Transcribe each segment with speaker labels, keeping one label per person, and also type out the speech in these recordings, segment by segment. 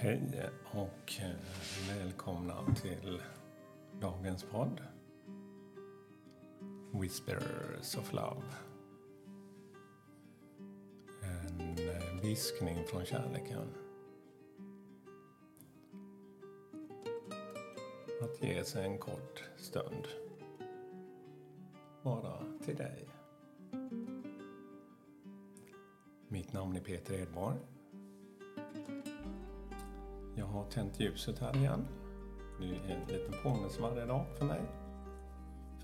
Speaker 1: Hej och eh, välkomna till dagens podd. Whispers of Love. En eh, viskning från kärleken. Att ge sig en kort stund. Bara till dig. Mitt namn är Peter Edborg. Jag har tänt ljuset här igen. Det är en liten påminnelse varje dag för mig.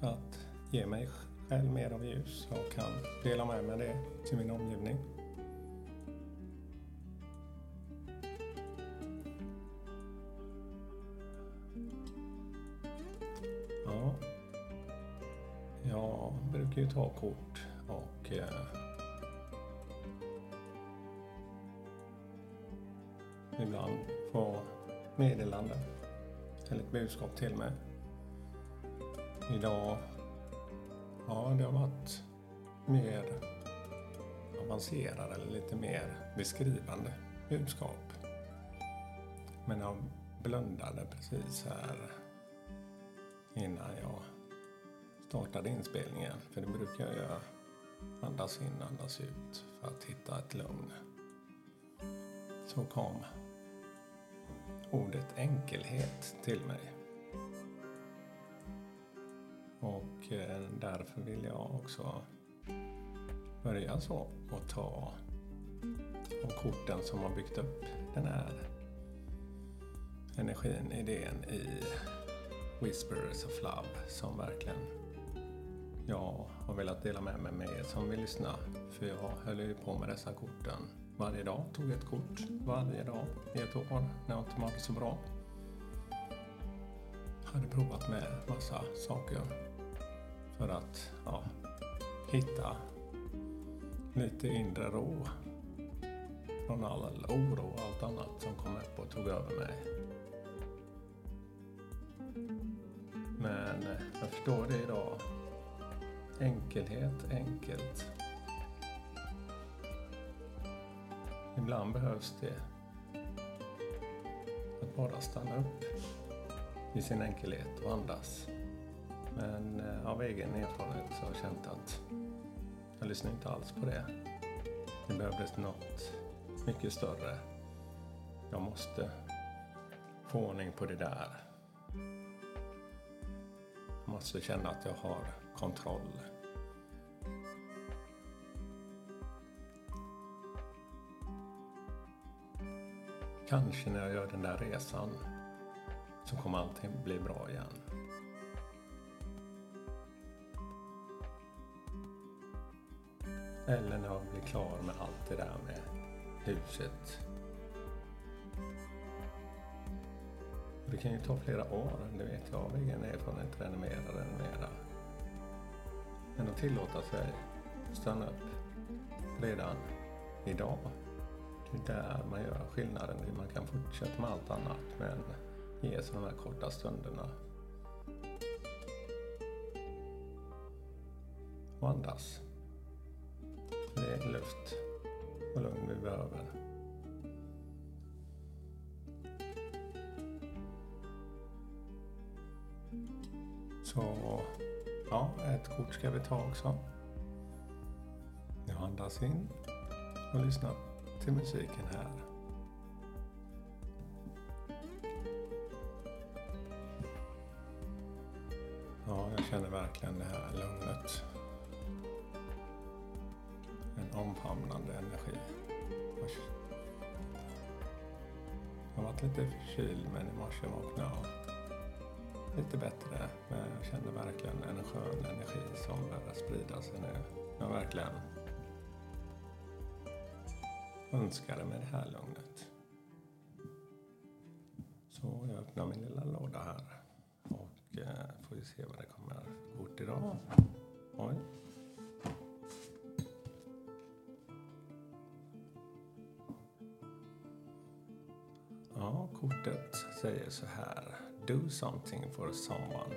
Speaker 1: För att ge mig själv mer av ljus och kan dela med mig det till min omgivning. Ja, jag brukar ju ta kort och eh, ibland få meddelanden eller ett budskap till mig. Idag, ja det har varit mer avancerade eller lite mer beskrivande budskap. Men jag blundade precis här innan jag startade inspelningen. För det brukar jag göra. Andas in, andas ut för att hitta ett lugn. Så kom ordet enkelhet till mig. Och eh, därför vill jag också börja så och ta de korten som har byggt upp den här energin, idén i Whispers of Love som verkligen jag har velat dela med mig med er som vill lyssna. För jag höll ju på med dessa korten varje dag. Tog ett kort varje dag i ett år när jag inte mådde så bra. Hade provat med massa saker för att ja, hitta lite inre ro från all oro och allt annat som kom upp och tog över mig. Men eh, jag förstår det idag. Enkelhet, enkelt. Ibland behövs det att bara stanna upp i sin enkelhet och andas. Men eh, av egen erfarenhet så har jag känt att jag lyssnar inte alls på det. Det behövdes något mycket större. Jag måste få ordning på det där. Jag måste känna att jag har kontroll. Kanske när jag gör den där resan så kommer allting bli bra igen. Eller när jag blir klar med allt det där med huset. Det kan ju ta flera år, det vet jag av egen erfarenhet, renovera, renovera. Men att tillåta sig stanna upp redan idag det är där man gör skillnaden. Man kan fortsätta med allt annat men ge sig de här korta stunderna. Och andas. Det är luft och lugn vi behöver. Så, ja, ett kort ska vi ta också. Jag andas in och lyssnar till musiken här. Ja, jag känner verkligen det här lugnet. En omfamnande energi. Jag har varit lite förkyld men i morse vaknade jag lite bättre. Men jag känner verkligen en skön energi som börjar sprida sig nu. Jag verkligen önskade med det här lugnet. Så jag öppnar min lilla låda här och eh, får vi se vad det kommer för kort idag. Oj. Ja, kortet säger så här. Do something for someone.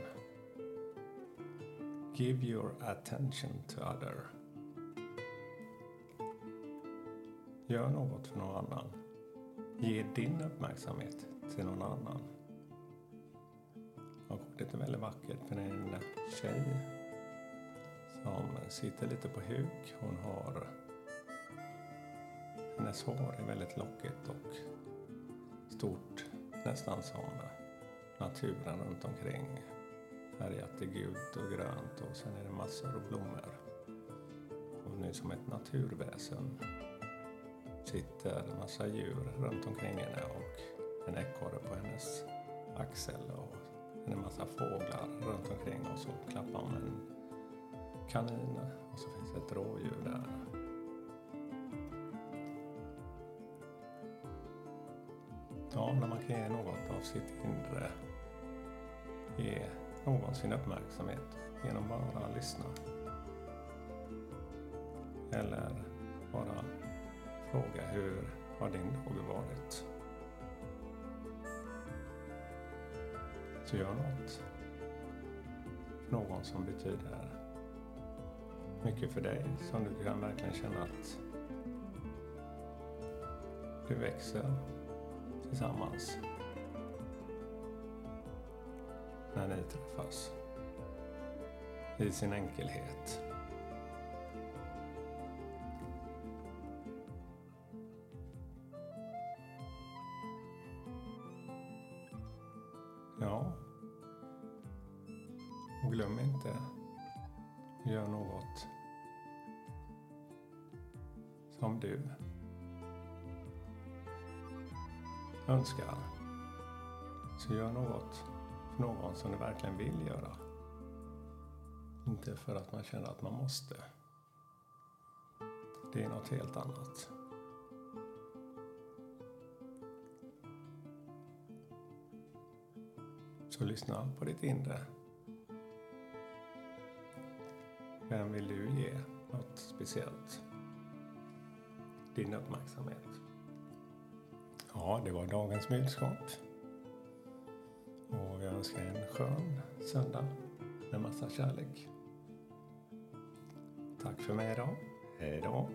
Speaker 1: Give your attention to other. Gör något för någon annan. ge din uppmärksamhet till någon annan. Och det är väldigt vackert för en tjej som sitter lite på huk. Hon har hennes hår är väldigt lockigt och stort, nästan som naturen runt omkring. Färgat i gult och grönt och sen är det massor av blommor. Hon är som ett naturväsen. Sitter en massa djur runt omkring henne och en ekorre på hennes axel och en massa fåglar runt omkring och så klappar hon en kanin och så finns det ett rådjur där. Ja, när man kan ge något av sitt inre, ge någon sin uppmärksamhet genom bara att lyssna. Eller bara fråga hur har din dag varit? Så gör något för någon som betyder mycket för dig, som du kan verkligen känna att du växer tillsammans när ni träffas i sin enkelhet. Ja. Och glöm inte, gör något som du önskar. Så gör något för någon som du verkligen vill göra. Inte för att man känner att man måste. Det är något helt annat. Så lyssna på ditt inre. Vem vill du ge något speciellt? Din uppmärksamhet. Ja, det var dagens budskap. Och jag önskar en skön söndag med massa kärlek. Tack för mig idag. Hej då.